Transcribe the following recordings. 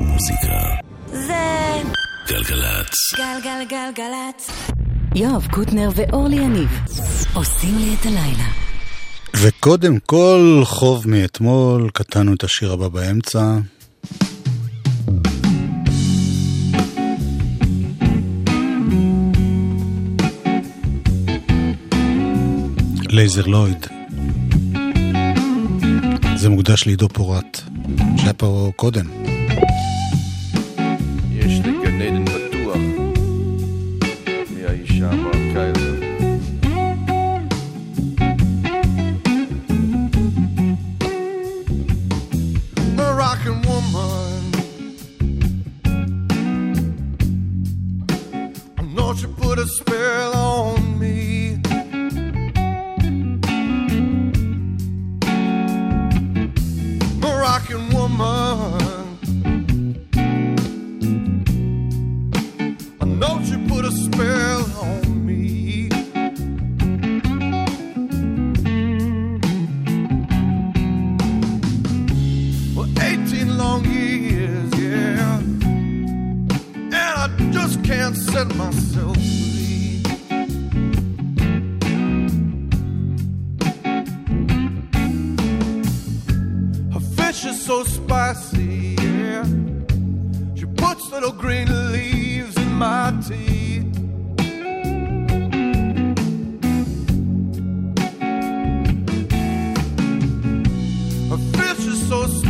מוזיקה. זה... גלגלצ. גלגלגלגלצ. יואב קוטנר ואורלי יניב עושים לי את הלילה. וקודם כל, חוב מאתמול, קטענו את השיר הבא באמצע. לייזר לויד. זה מוקדש לעידו פורט, שהיה פה קודם.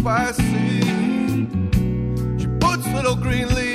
if I see she puts little green leaves.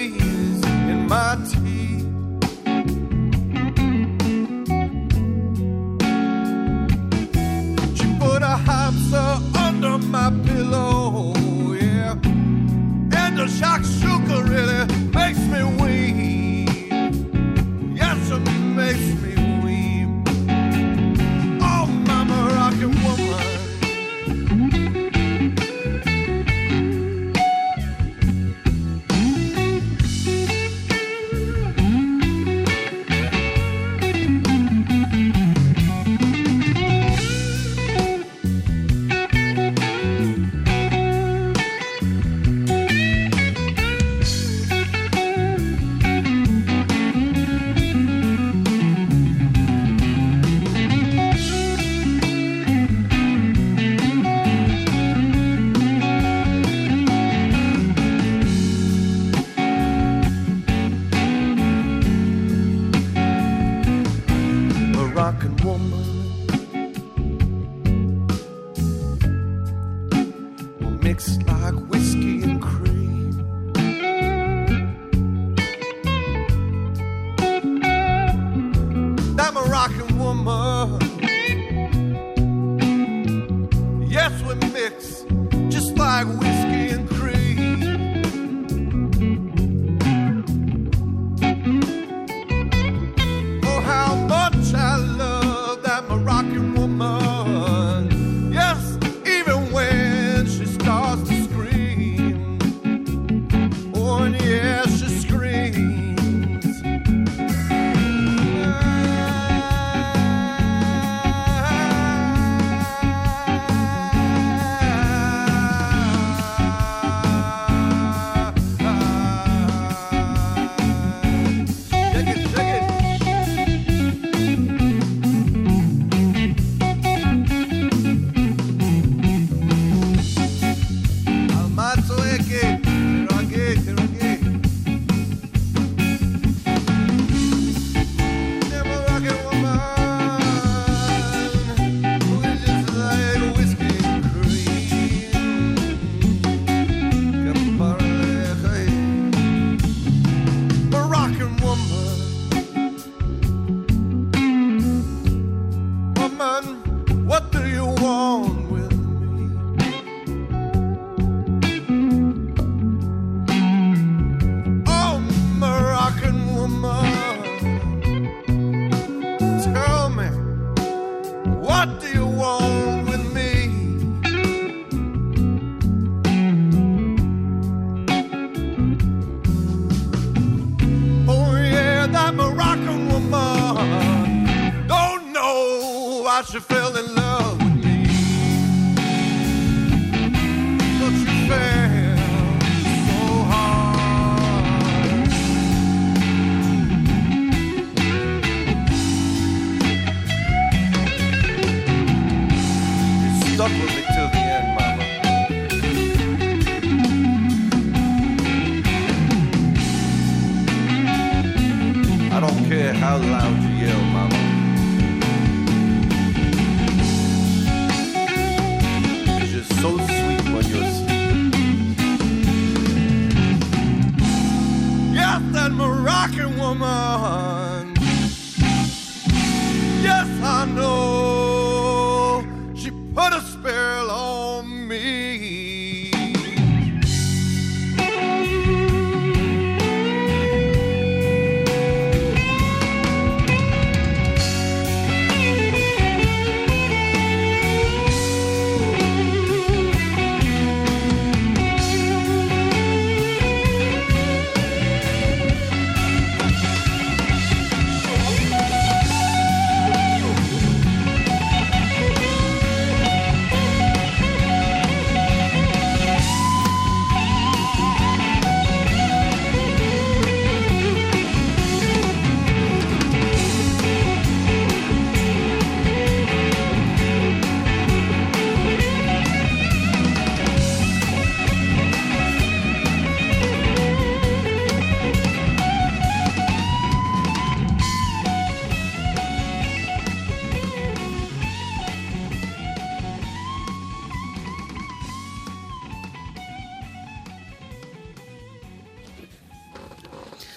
We'll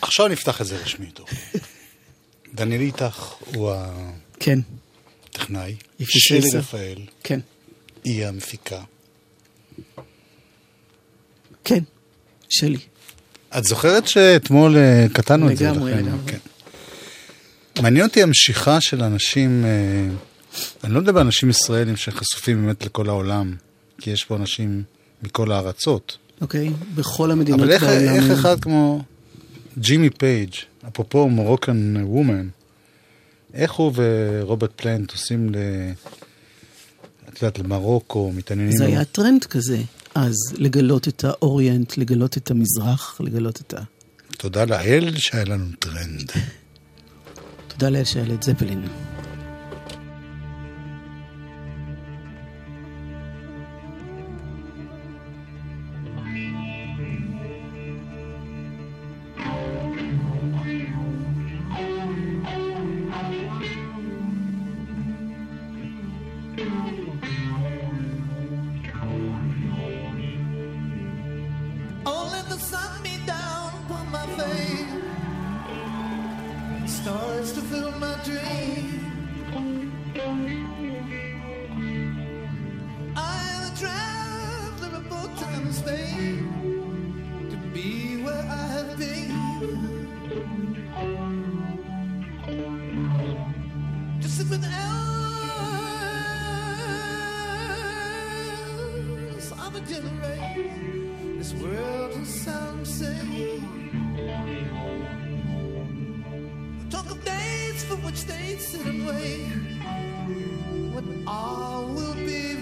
עכשיו נפתח את זה רשמי טוב. דניאל איתך הוא כן, הטכנאי, שלי. רפאל כן, היא המפיקה. כן, שלי. את זוכרת שאתמול אה, קטענו את זה? לגמרי, לגמרי. כן. מעניין אותי המשיכה של אנשים, אה, אני לא מדבר על אנשים ישראלים שחשופים באמת לכל העולם, כי יש פה אנשים מכל הארצות. אוקיי? בכל המדינות אבל איך, בעולם. איך אחד כמו ג'ימי פייג', אפרופו Moroccan woman, איך הוא ורוברט פלנט עושים ל... את יודעת, למרוקו, מתעניינים... זה היה טרנד כזה, אז לגלות את ה Orient, לגלות את המזרח, לגלות את ה... תודה לאל שהיה לנו טרנד. תודה לאל שהיה לד of a generation this world will sound same. Talk of days for which they sit and wait. What all will be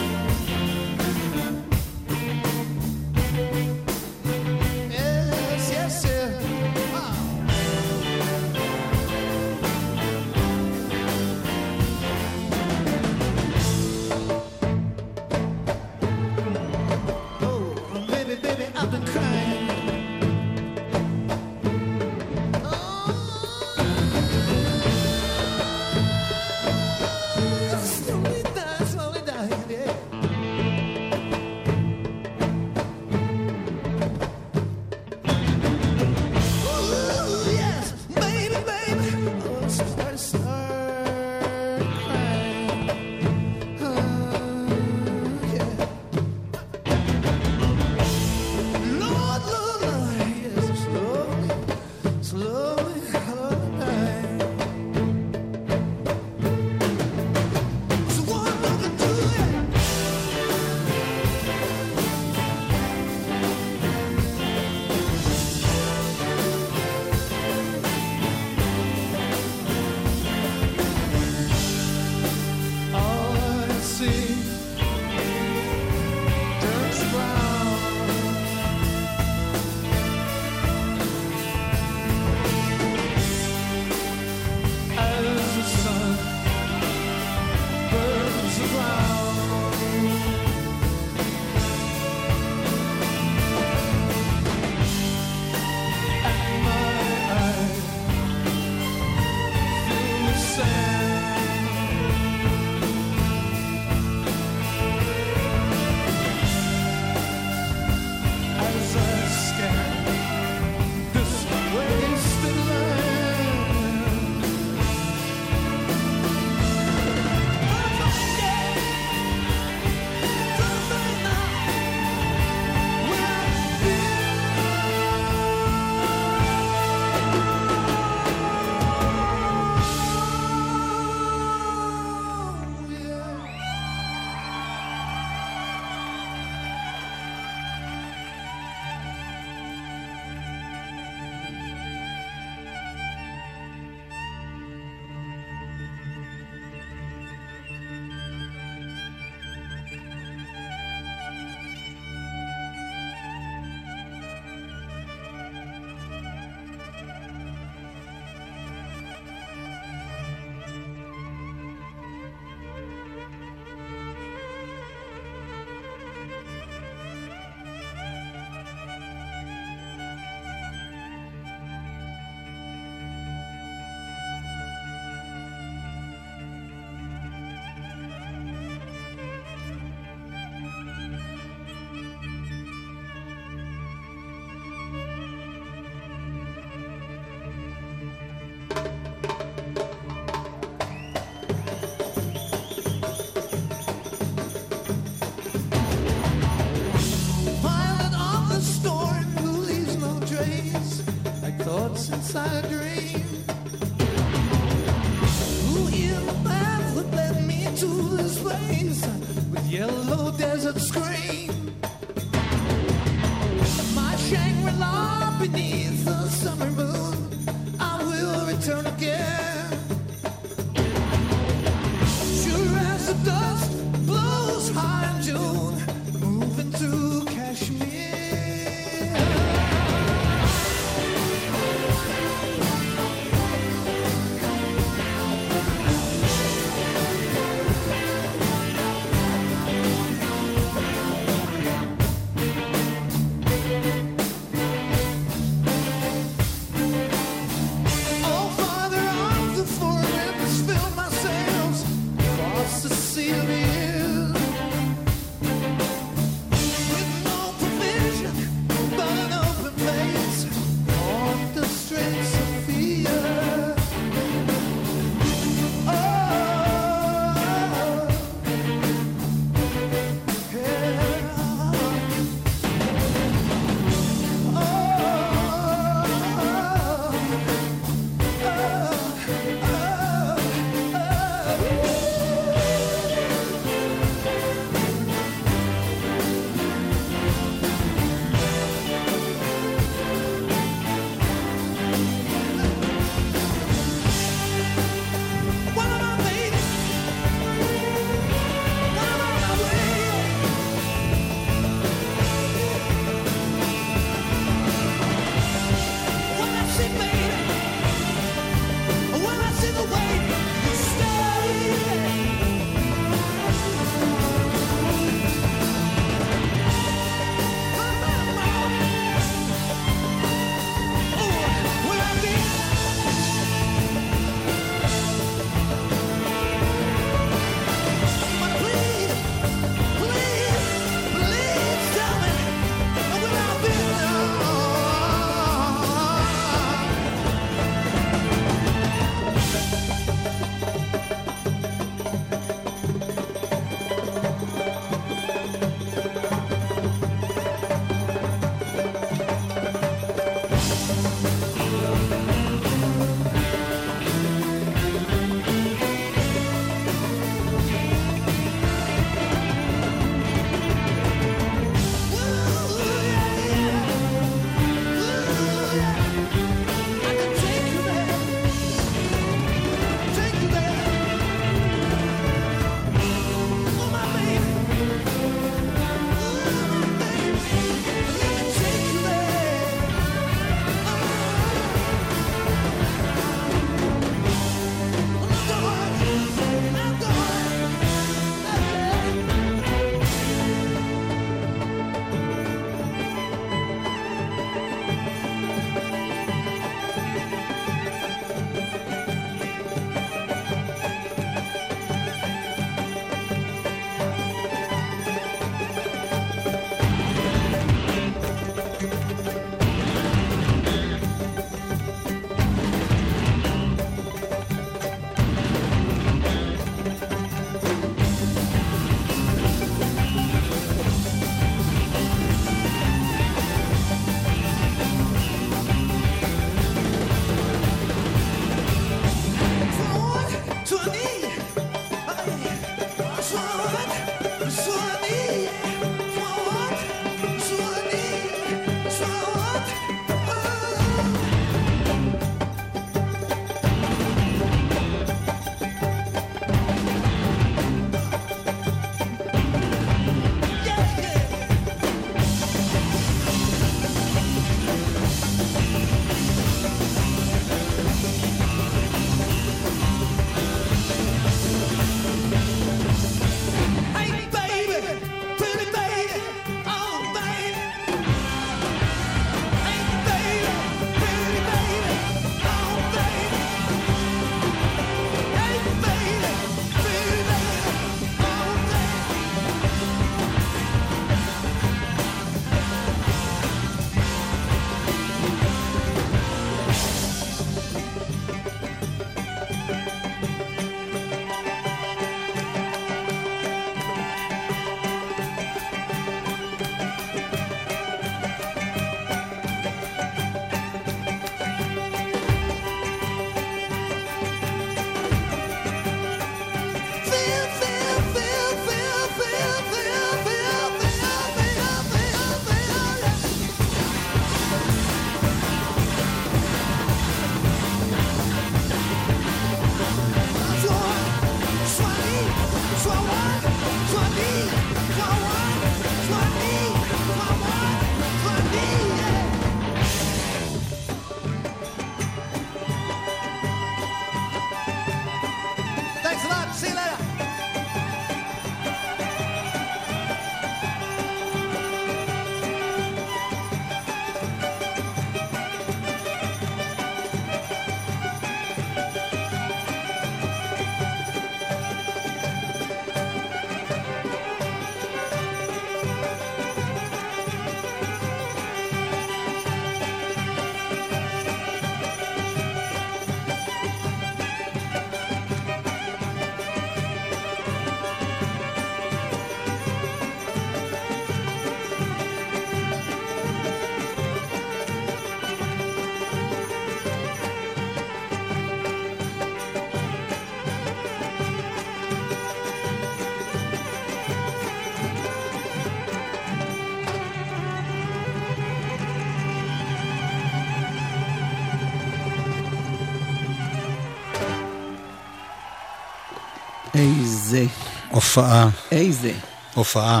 הופעה, איזה. הופעה.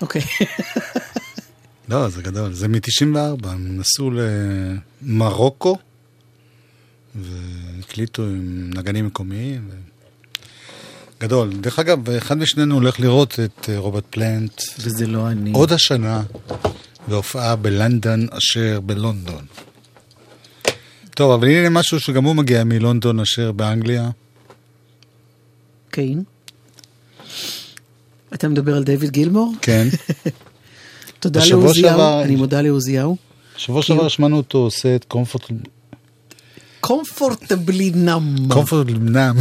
אוקיי. לא, זה גדול. זה מ-94, הם נסעו למרוקו, והקליטו עם נגנים מקומיים. ו... גדול. דרך אגב, אחד משנינו הולך לראות את אה, רוברט פלנט וזה לא אני. עוד השנה, בהופעה בלנדון אשר בלונדון. טוב, אבל הנה משהו שגם הוא מגיע מלונדון אשר באנגליה. קיין. אתה מדבר על דיוויד גילמור? כן. תודה לעוזיהו. אני מודה לעוזיהו. שבוע שעבר שמענו אותו עושה את קומפורט... comfortably numb. קומפורט לבנם.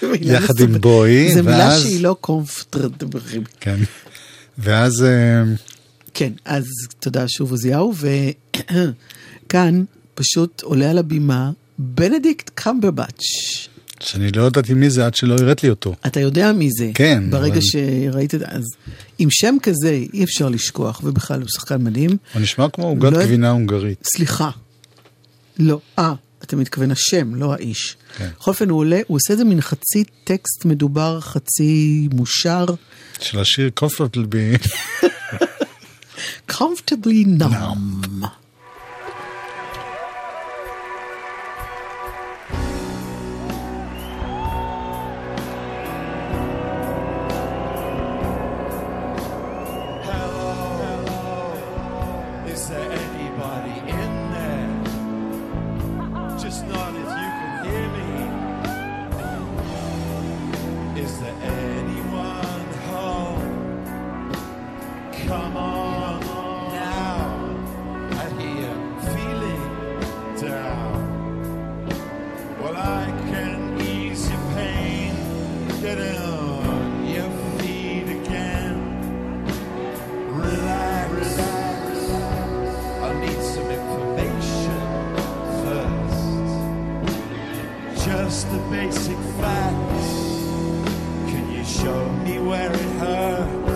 זו מילה יחד עם. בואי, זו מילה שהיא לא comfortable. כן. ואז אה, כן, אז תודה שוב עוזיהו, וכאן פשוט עולה על הבימה בנדיקט קמברבץ'. שאני לא ידעתי מי זה עד שלא הראת לי אותו. אתה יודע מי זה. כן, ברגע אבל- שראית את זה, אז עם שם כזה אי אפשר לשכוח, ובכלל הוא שחקן מדהים. הוא נשמע כמו עוגת לא- גבינה הונגרית. סליחה. לא, אה, אתה מתכוון השם, לא האיש. כן. בכל אופן, הוא עולה, הוא עושה איזה מין חצי טקסט מדובר, חצי מושר. של השיר קומפורט לבי. comfortably numb. Is the basic facts. Can you show me where it hurts?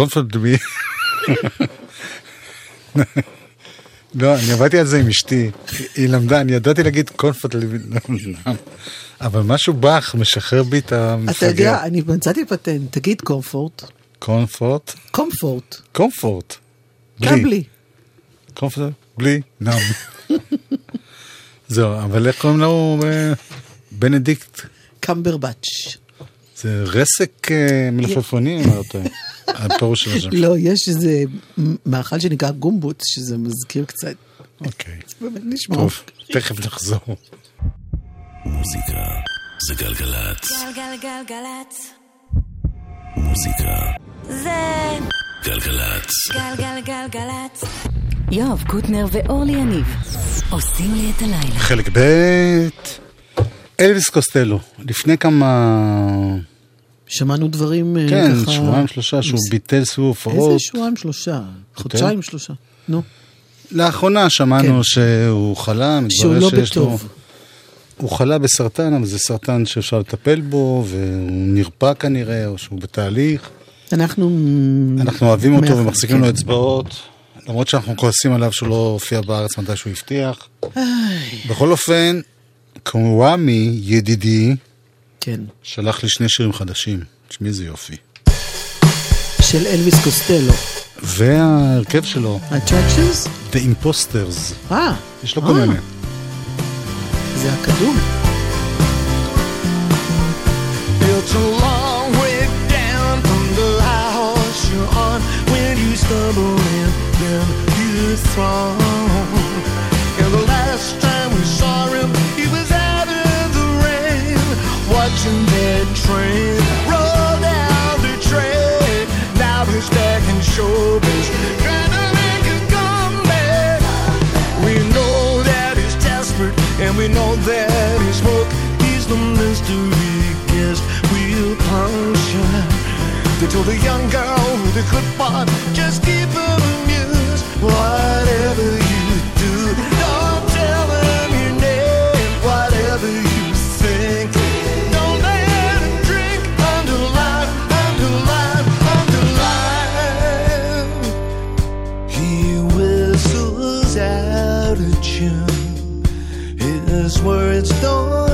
קומפורט בי. לא, אני עבדתי על זה עם אשתי, היא למדה, אני ידעתי להגיד קומפורט, אבל משהו באך משחרר בי את אתה המפגר. יודע, אני מצאתי פטנט, תגיד קומפורט. קומפורט? קומפורט. קומפורט. גם בלי. קומפורט? בלי? נאם. זהו, אבל איך קוראים לו? אה, בנדיקט. קמברבץ'. זה רסק אה, מלפפונים, אמרת. הפירוש של השם. לא, יש איזה מאכל שנקרא גומבוט, שזה מזכיר קצת. אוקיי. באמת נשמע. טוב, תכף נחזור. מוזיקה זה גלגלצ. גלגלגלגלצ. מוזיקה זה גלגלצ. גלגלגלגלצ. יואב קוטנר ואורלי יניב עושים לי את הלילה. חלק ב' אלוויס קוסטלו, לפני כמה, שמענו דברים אה, כן, ככה... שבועיים שלושה שהוא ביטל סיבוב הופעות. איזה שבועיים שלושה? חודשיים שלושה. נו. לאחרונה שמענו כן. שהוא חלה, שהוא מתברר לא שיש לו... בטוב. הוא חלה בסרטן, אבל זה סרטן שאפשר לטפל בו, והוא נרפא כנראה, או שהוא בתהליך. אנחנו... אנחנו אוהבים אותו ומחזיקים כן. לו אצבעות, למרות שאנחנו כועסים עליו שהוא לא הופיע בארץ מתי שהוא הבטיח. בכל אופן, קוואמי, ידידי, כן. שלח לי שני שירים חדשים. תשמעי איזה יופי. של אלוויס קוסטלו. וההרכב שלו, Attractions? The Imposters, אה. יש לו כל אה, מיני. זה הקדום. It's a long way down from the high horse you're on when you stumble and then you thrown. And the last time we saw him, he train roll down the train. Now he's back in showbiz, trying to make a comeback. We know that he's desperate, and we know that he's smoke. He's the mystery guest we'll function. They told a young girl with a clip-on, just keep him amused. Whatever you do, don't tell him your name. Whatever words don't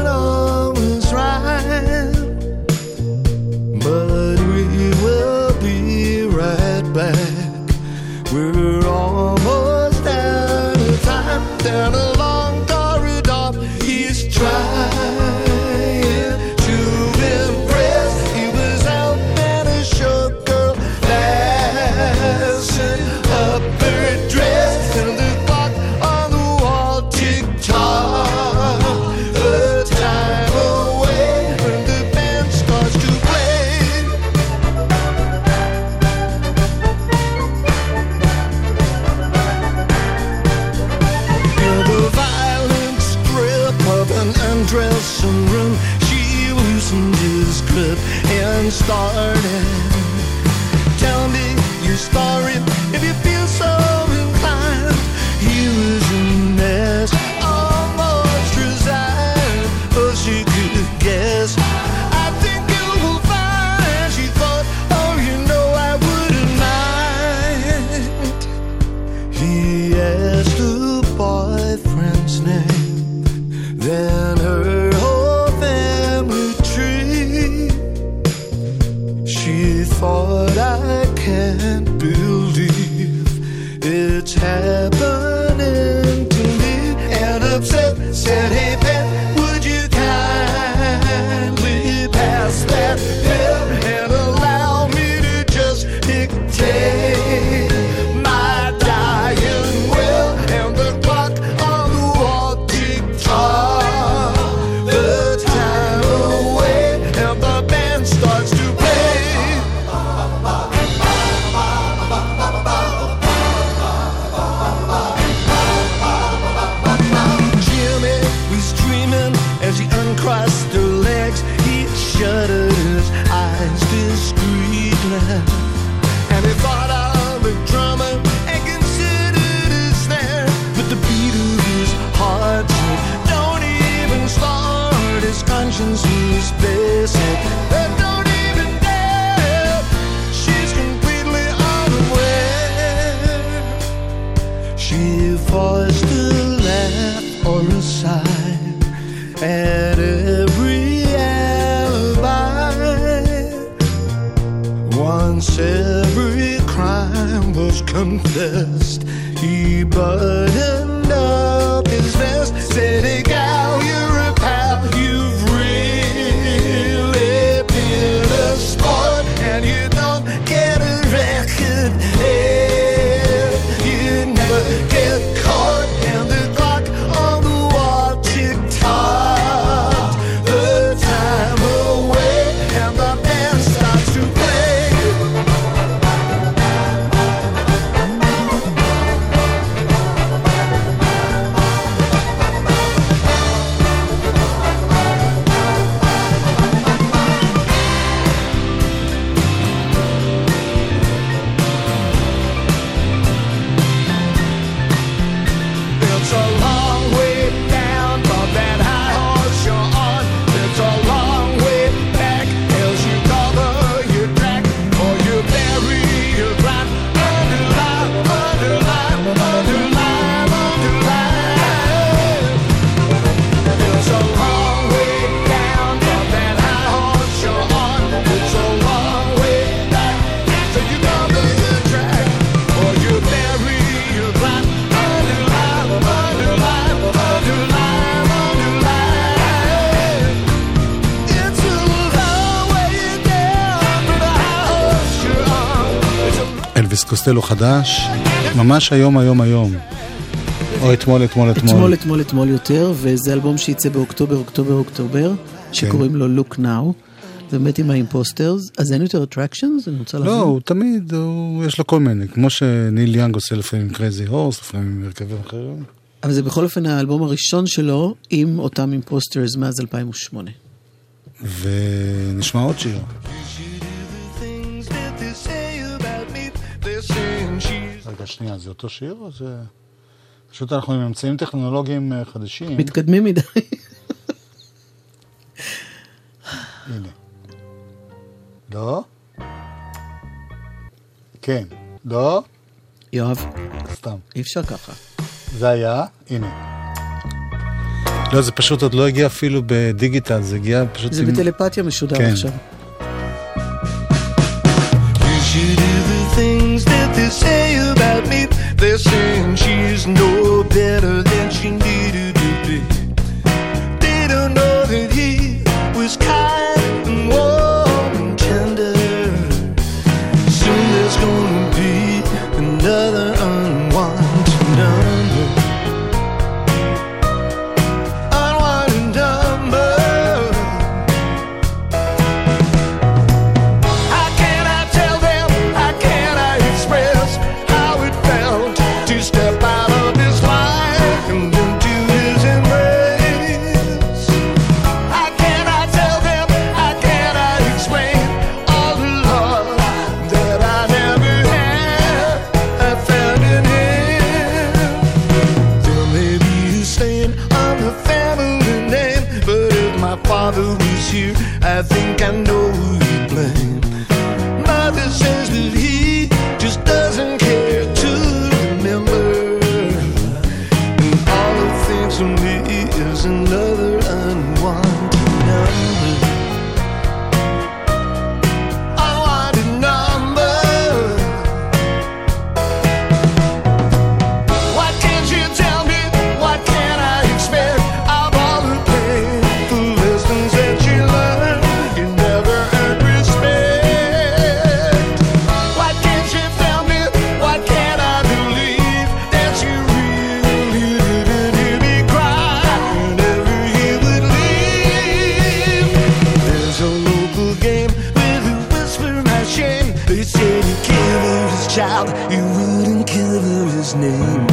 קוסטלו חדש, ממש היום, היום, היום. או אתמול, אתמול, אתמול. אתמול, אתמול, אתמול יותר, וזה אלבום שייצא באוקטובר, אוקטובר, אוקטובר, כן. שקוראים לו Look Now. באמת עם ה Imposters, אז אין יותר Attractions? אני רוצה לא, להבין. לא, הוא תמיד, יש לו כל מיני, כמו שניל יאנג עושה לפעמים עם Crazy Horse, לפעמים עם הרכבים אחרים. אבל זה בכל אופן האלבום הראשון שלו עם אותם Imposters מאז 2008. ונשמע עוד שיר. רגע, שנייה, זה אותו שיר או זה... פשוט אנחנו עם אמצעים טכנולוגיים אה, חדשים. מתקדמים מדי. הנה. לא? כן. לא? יואב. סתם. אי אפשר ככה. זה היה, הנה. לא, זה פשוט עוד לא הגיע אפילו בדיגיטל, זה הגיע פשוט... זה עם... בטלפתיה משודר כן. עכשיו. you wouldn't cover his name.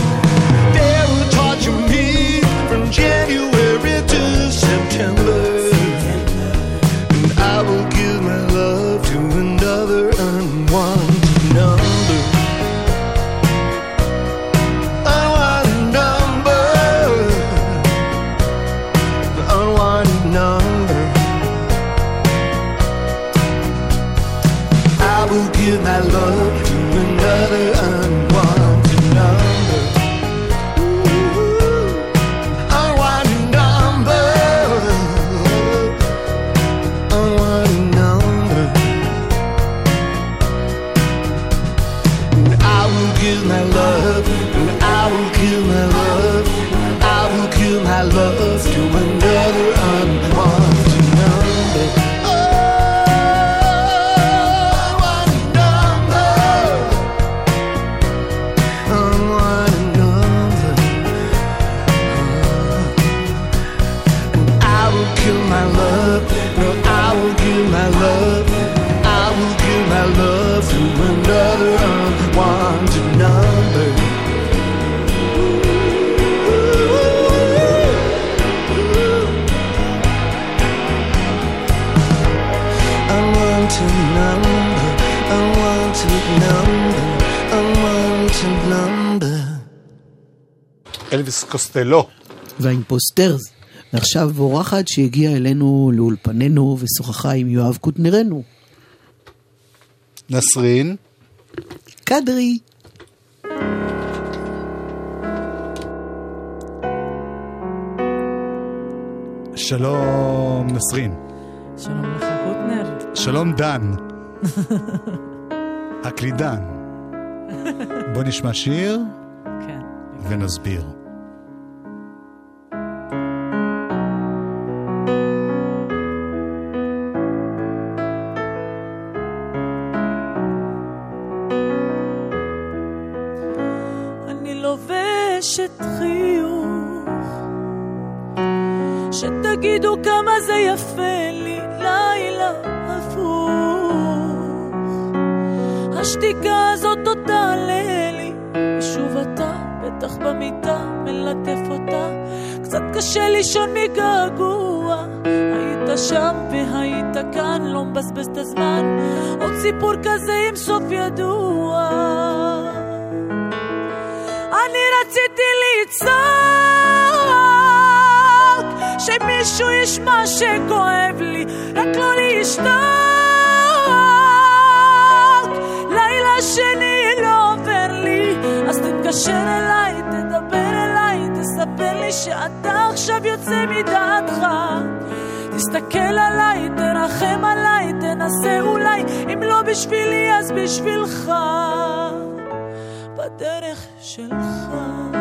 והאימפוסטרס. ועכשיו אורחת שהגיעה אלינו לאולפנינו ושוחחה עם יואב קוטנרנו. נסרין. קדרי. שלום נסרין. שלום לך, קוטנר. שלום דן. הקלידן. בוא נשמע שיר כן. ונסביר. השתיקה הזאת עוד תעלה לי, ושוב אתה בטח במיטה מלטף אותה. קצת קשה לישון מגעגוע, היית שם והיית כאן, לא מבזבז את הזמן. עוד סיפור כזה עם סוף ידוע. אני רציתי לצעוק, שמישהו ישמע שכואב לי, רק לא לשתוק. לילה שני לא עובר לי, אז תתקשר אליי, תדבר אליי, תספר לי שאתה עכשיו יוצא מדעתך. תסתכל עליי, תרחם עליי, תנסה אולי, אם לא בשבילי אז בשבילך. בדרך שלך.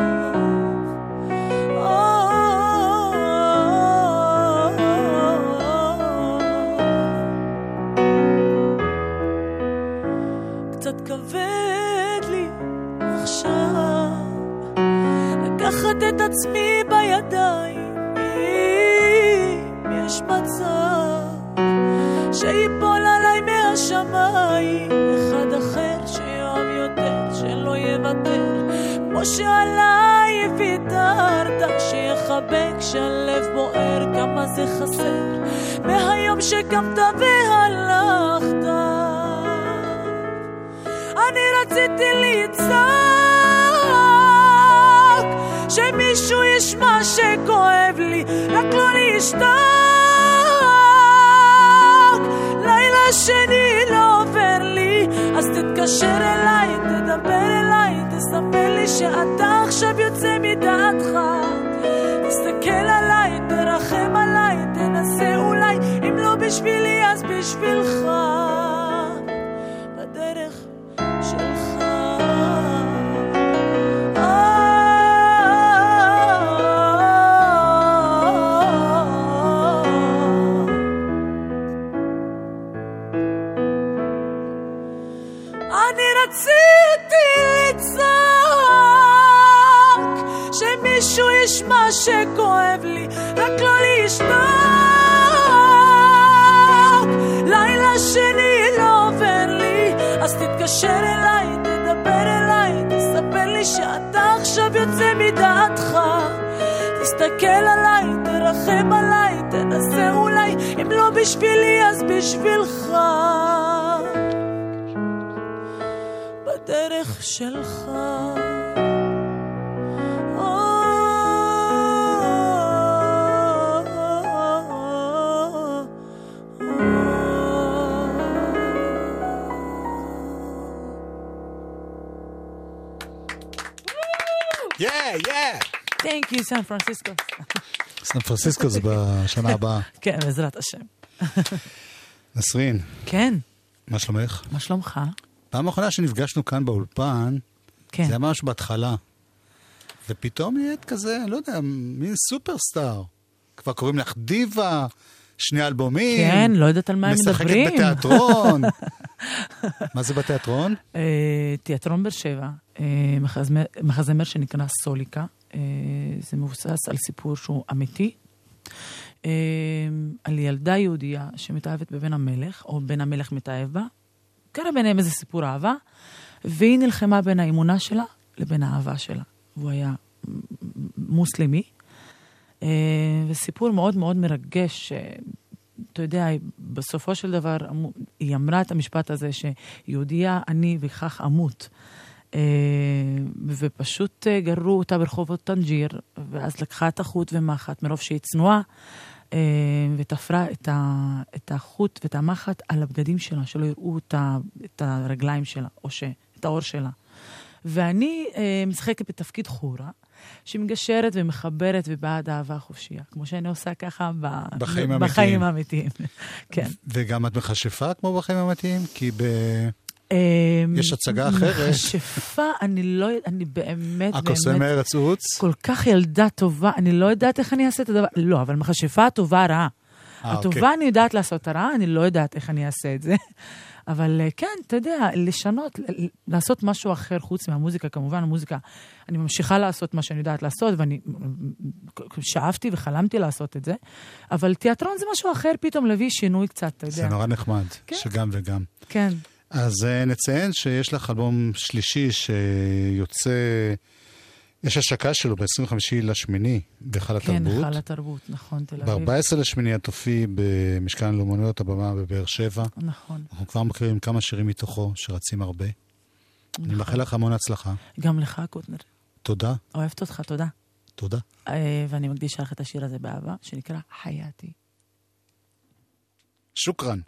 שיחבק שהלב בוער כמה זה חסר. מהיום שקמת והלכת אני רציתי לצעוק שמישהו ישמע שכואב לי רק לא לשתוק. לילה שני לא עובר לי אז תתקשר אליי, תדבר אליי תספר לי שאתה עכשיו יוצא מדעתך בשבילי אז בשבילך שאתה עכשיו יוצא מדעתך תסתכל עליי, תרחם עליי תנסה אולי אם לא בשבילי אז בשבילך בדרך שלך. Thank you, סן פרנסיסקו. סן פרנסיסקו זה בשנה הבאה. כן, בעזרת השם. נסרין, כן, מה שלומך? מה שלומך? פעם אחרונה שנפגשנו כאן באולפן, כן. זה היה ממש בהתחלה. ופתאום נהיית כזה, לא יודע, מין סופרסטאר. כבר קוראים לך דיבה, שני אלבומים. כן, לא יודעת על מה הם מדברים. משחקת בתיאטרון. מה זה בתיאטרון? אה, תיאטרון באר שבע, אה, מחזמר שנקרא סוליקה. אה, זה מבוסס על סיפור שהוא אמיתי. אה, על ילדה יהודייה שמתאהבת בבן המלך, או בן המלך מתאהב בה. קרה ביניהם איזה סיפור אהבה, והיא נלחמה בין האמונה שלה לבין האהבה שלה. והוא היה מוסלמי. אה, וסיפור מאוד מאוד מרגש, אתה יודע, בסופו של דבר, היא אמרה את המשפט הזה שיהודייה אני וכך אמות. אה, ופשוט אה, גררו אותה ברחובות טנג'יר, ואז לקחה את החוט ומחט מרוב שהיא צנועה, אה, ותפרה את, ה, את החוט ואת המחט על הבגדים שלה, שלא יראו את, ה, את הרגליים שלה, או ש, את האור שלה. ואני משחקת בתפקיד חורה, שמגשרת ומחברת ובעד אהבה חופשייה, כמו שאני עושה ככה ב... בחיים בחיים האמיתיים. האמיתיים. כן. וגם את מכשפה כמו בחיים האמיתיים? כי ב... אמ, יש הצגה אחרת. מכשפה, אני לא יודעת, אני באמת, הקוסם באמת, מארץ עוץ? כל כך ילדה טובה, אני לא יודעת איך אני אעשה את הדבר, לא, אבל מכשפה הטובה רעה. אה, הטובה אוקיי. אני יודעת לעשות הרעה, אני לא יודעת איך אני אעשה את זה. אבל אה, כן, אתה יודע, לשנות, לעשות משהו אחר חוץ מהמוזיקה, כמובן, המוזיקה, אני ממשיכה לעשות מה שאני יודעת לעשות, ואני שאפתי וחלמתי לעשות את זה, אבל תיאטרון זה משהו אחר, פתאום להביא שינוי קצת, אתה יודע. זה נורא נחמד, כן. שגם וגם. כן, אז אה, נציין שיש לך אלבום שלישי שיוצא, יש השקה שלו ב-25 לשמיני בהיכל כן, התרבות. היכל התרבות, נכון, תל אביב. ב-14 לשמיני את תופיעי במשכן לאומנויות הבמה בבאר שבע. נכון. אנחנו כבר מכירים כמה שירים מתוכו שרצים הרבה. נכון. אני מאחל לך המון הצלחה. גם לך, קוטנר. תודה, אוהבת אותך, תודה. תודה. אה, ואני מקדישה לך את השיר הזה באהבה, שנקרא חייתי. שוכרן.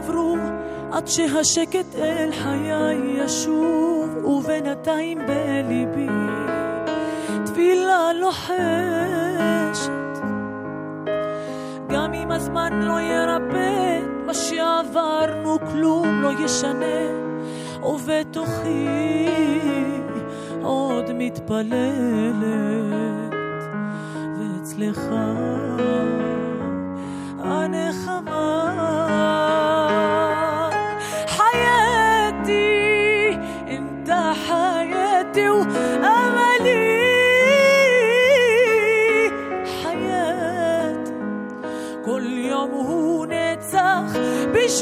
יעברו עד שהשקט אל חיי ישוב ובינתיים בליבי. תפילה לוחשת גם אם הזמן לא ירפא מה שעברנו כלום לא ישנה ובתוכי עוד מתפללת. ואצלך הנחמה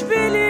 Ich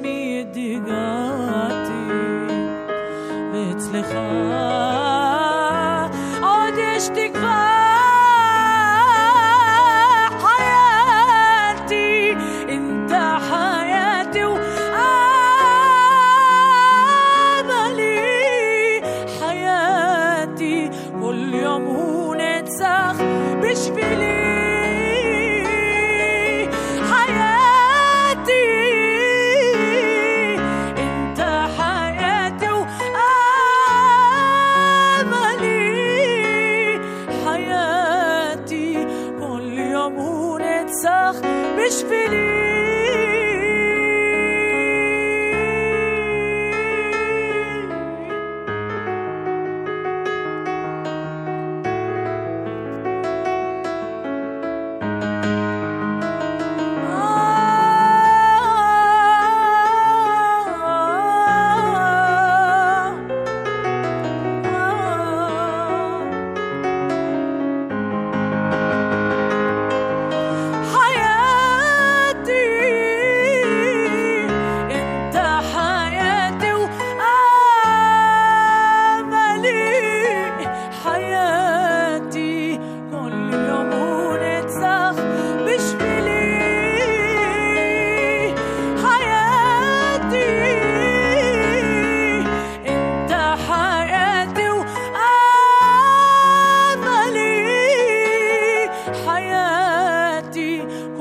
שתמיד הגעתי ואצלך עוד יש תקווה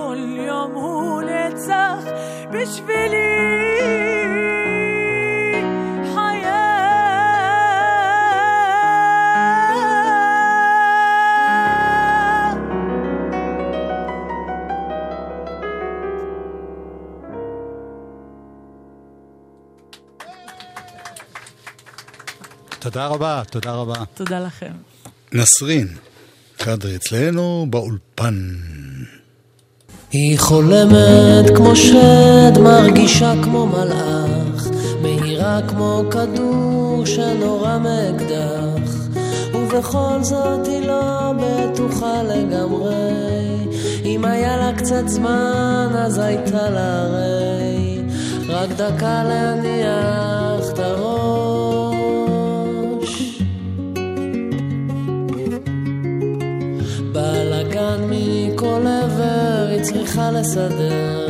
כל יום הוא נצח בשבילי. תודה רבה, תודה רבה. תודה לכם. נסרין, קאדרי אצלנו באולפן. היא חולמת כמו שד, מרגישה כמו מלאך, מהירה כמו כדור שנורה מאקדח, ובכל זאת היא לא בטוחה לגמרי. אם היה לה קצת זמן, אז הייתה לה הרי רק דקה להניח את הראש. צריכה לסדר.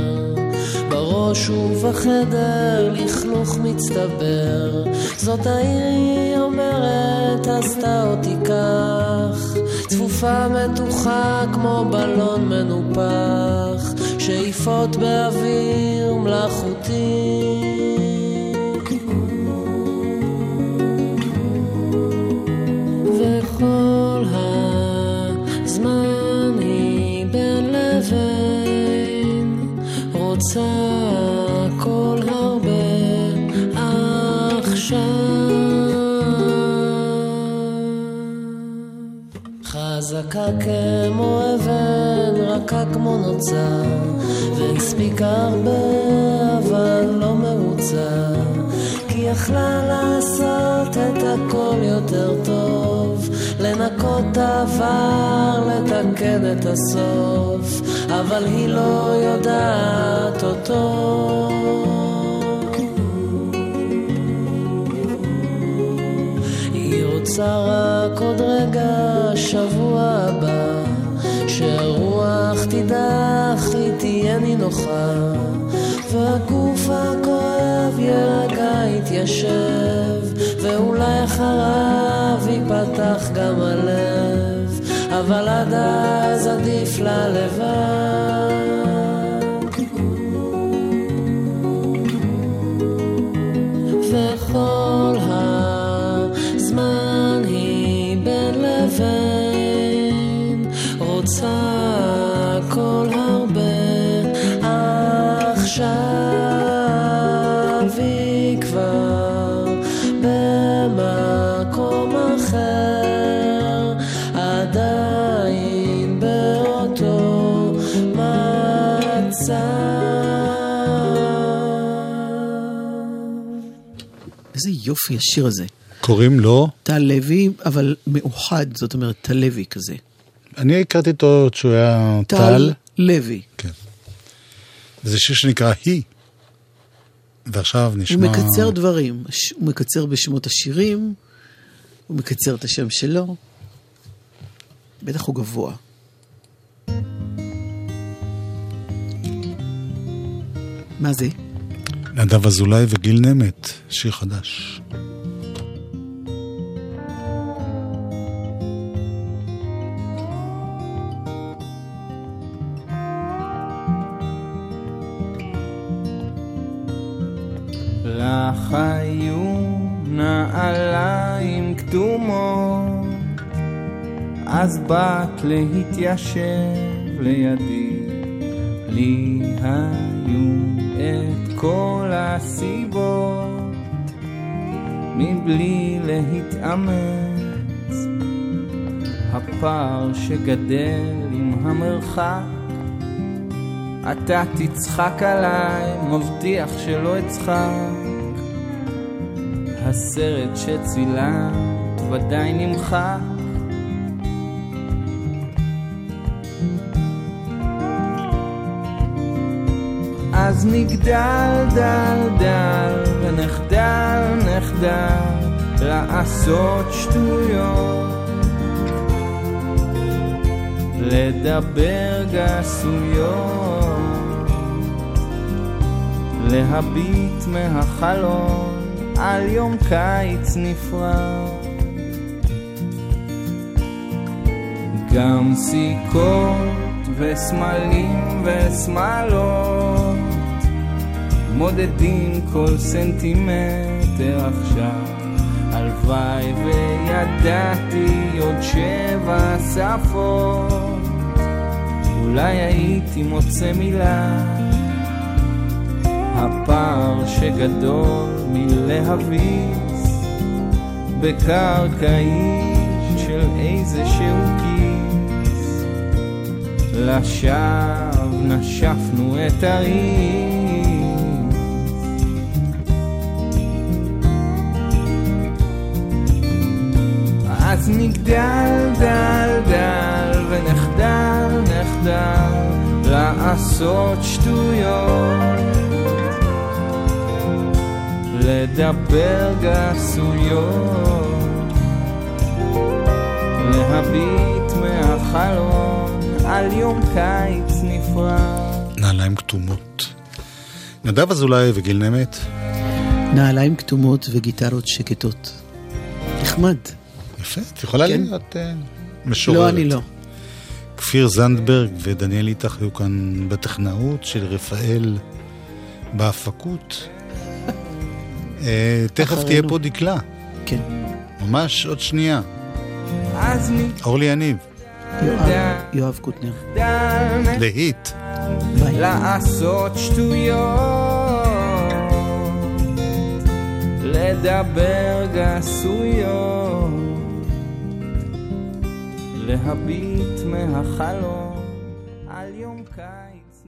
בראש ובחדר לכלוך מצטבר. זאת העיר היא אומרת עשתה אותי כך צפופה מתוחה כמו בלון מנופח. שאיפות באוויר מלאכותי. וכל חזקה כמו אבן, רכה כמו נוצה והספיקה הרבה אבל לא מרוצה. כי יכלה לעשות את הכל יותר טוב לנקות העבר, לתקן את הסוף אבל היא לא יודעת אותו רוצה רק עוד רגע, שבוע הבא, שהרוח תדח, היא תהיה נינוחה, והגוף הכואב יירגע, יתיישב, ואולי אחריו ייפתח גם הלב, אבל עד אז עדיף לה. יופי השיר הזה. קוראים לו, טל לוי, אבל מאוחד, זאת אומרת, טל לוי כזה. אני הכרתי אותו עוד שהוא היה טל טל, לוי. זה שיר שנקרא היא. ועכשיו הוא נשמע... מקצר דברים, הוא מקצר בשמות השירים, הוא מקצר את השם שלו. בטח הוא גבוה. מה זה? נדב אזולאי וגיל נמט, שיר חדש. לך היו נעליים כתומות, אז באת להתיישב לידי. לי היו את כל הסיבות מבלי להתאמץ. הפער שגדל עם המרחק אתה תצחק עליי, מבטיח שלא אצחק. הסרט שצילמת ודאי נמחק אז נגדל דל דל ונחדל נחדל לעשות שטויות. לדבר גסויות. להביט מהחלון על יום קיץ נפרד. גם סיכות וסמלים ושמאלות מודדים כל סנטימטר עכשיו. הלוואי וידעתי עוד שבע שפות. אולי הייתי מוצא מילה. הפער שגדול מלהביס בקרקעית של איזה שהוא כיס. לשווא נשפנו את הריס אז נגדל דל דל ונחדל נחדל לעשות שטויות לדבר גסויות להביט מהחלון על יום קיץ נפרד נעליים כתומות. נדב אזולאי וגיל נמת. נעליים כתומות וגיטרות שקטות. נחמד. יפה, את יכולה כן. להיות אה, משוררת. לא, אני לא. כפיר זנדברג ודניאל איתך היו כאן בטכנאות של רפאל בהפקות. אה, תכף תהיה. פה דקלה. כן. ממש עוד שנייה. אורלי יניב, יואב, קוטנר. להיט. לעשות שטויות, לדבר גסויות, להביט קיץ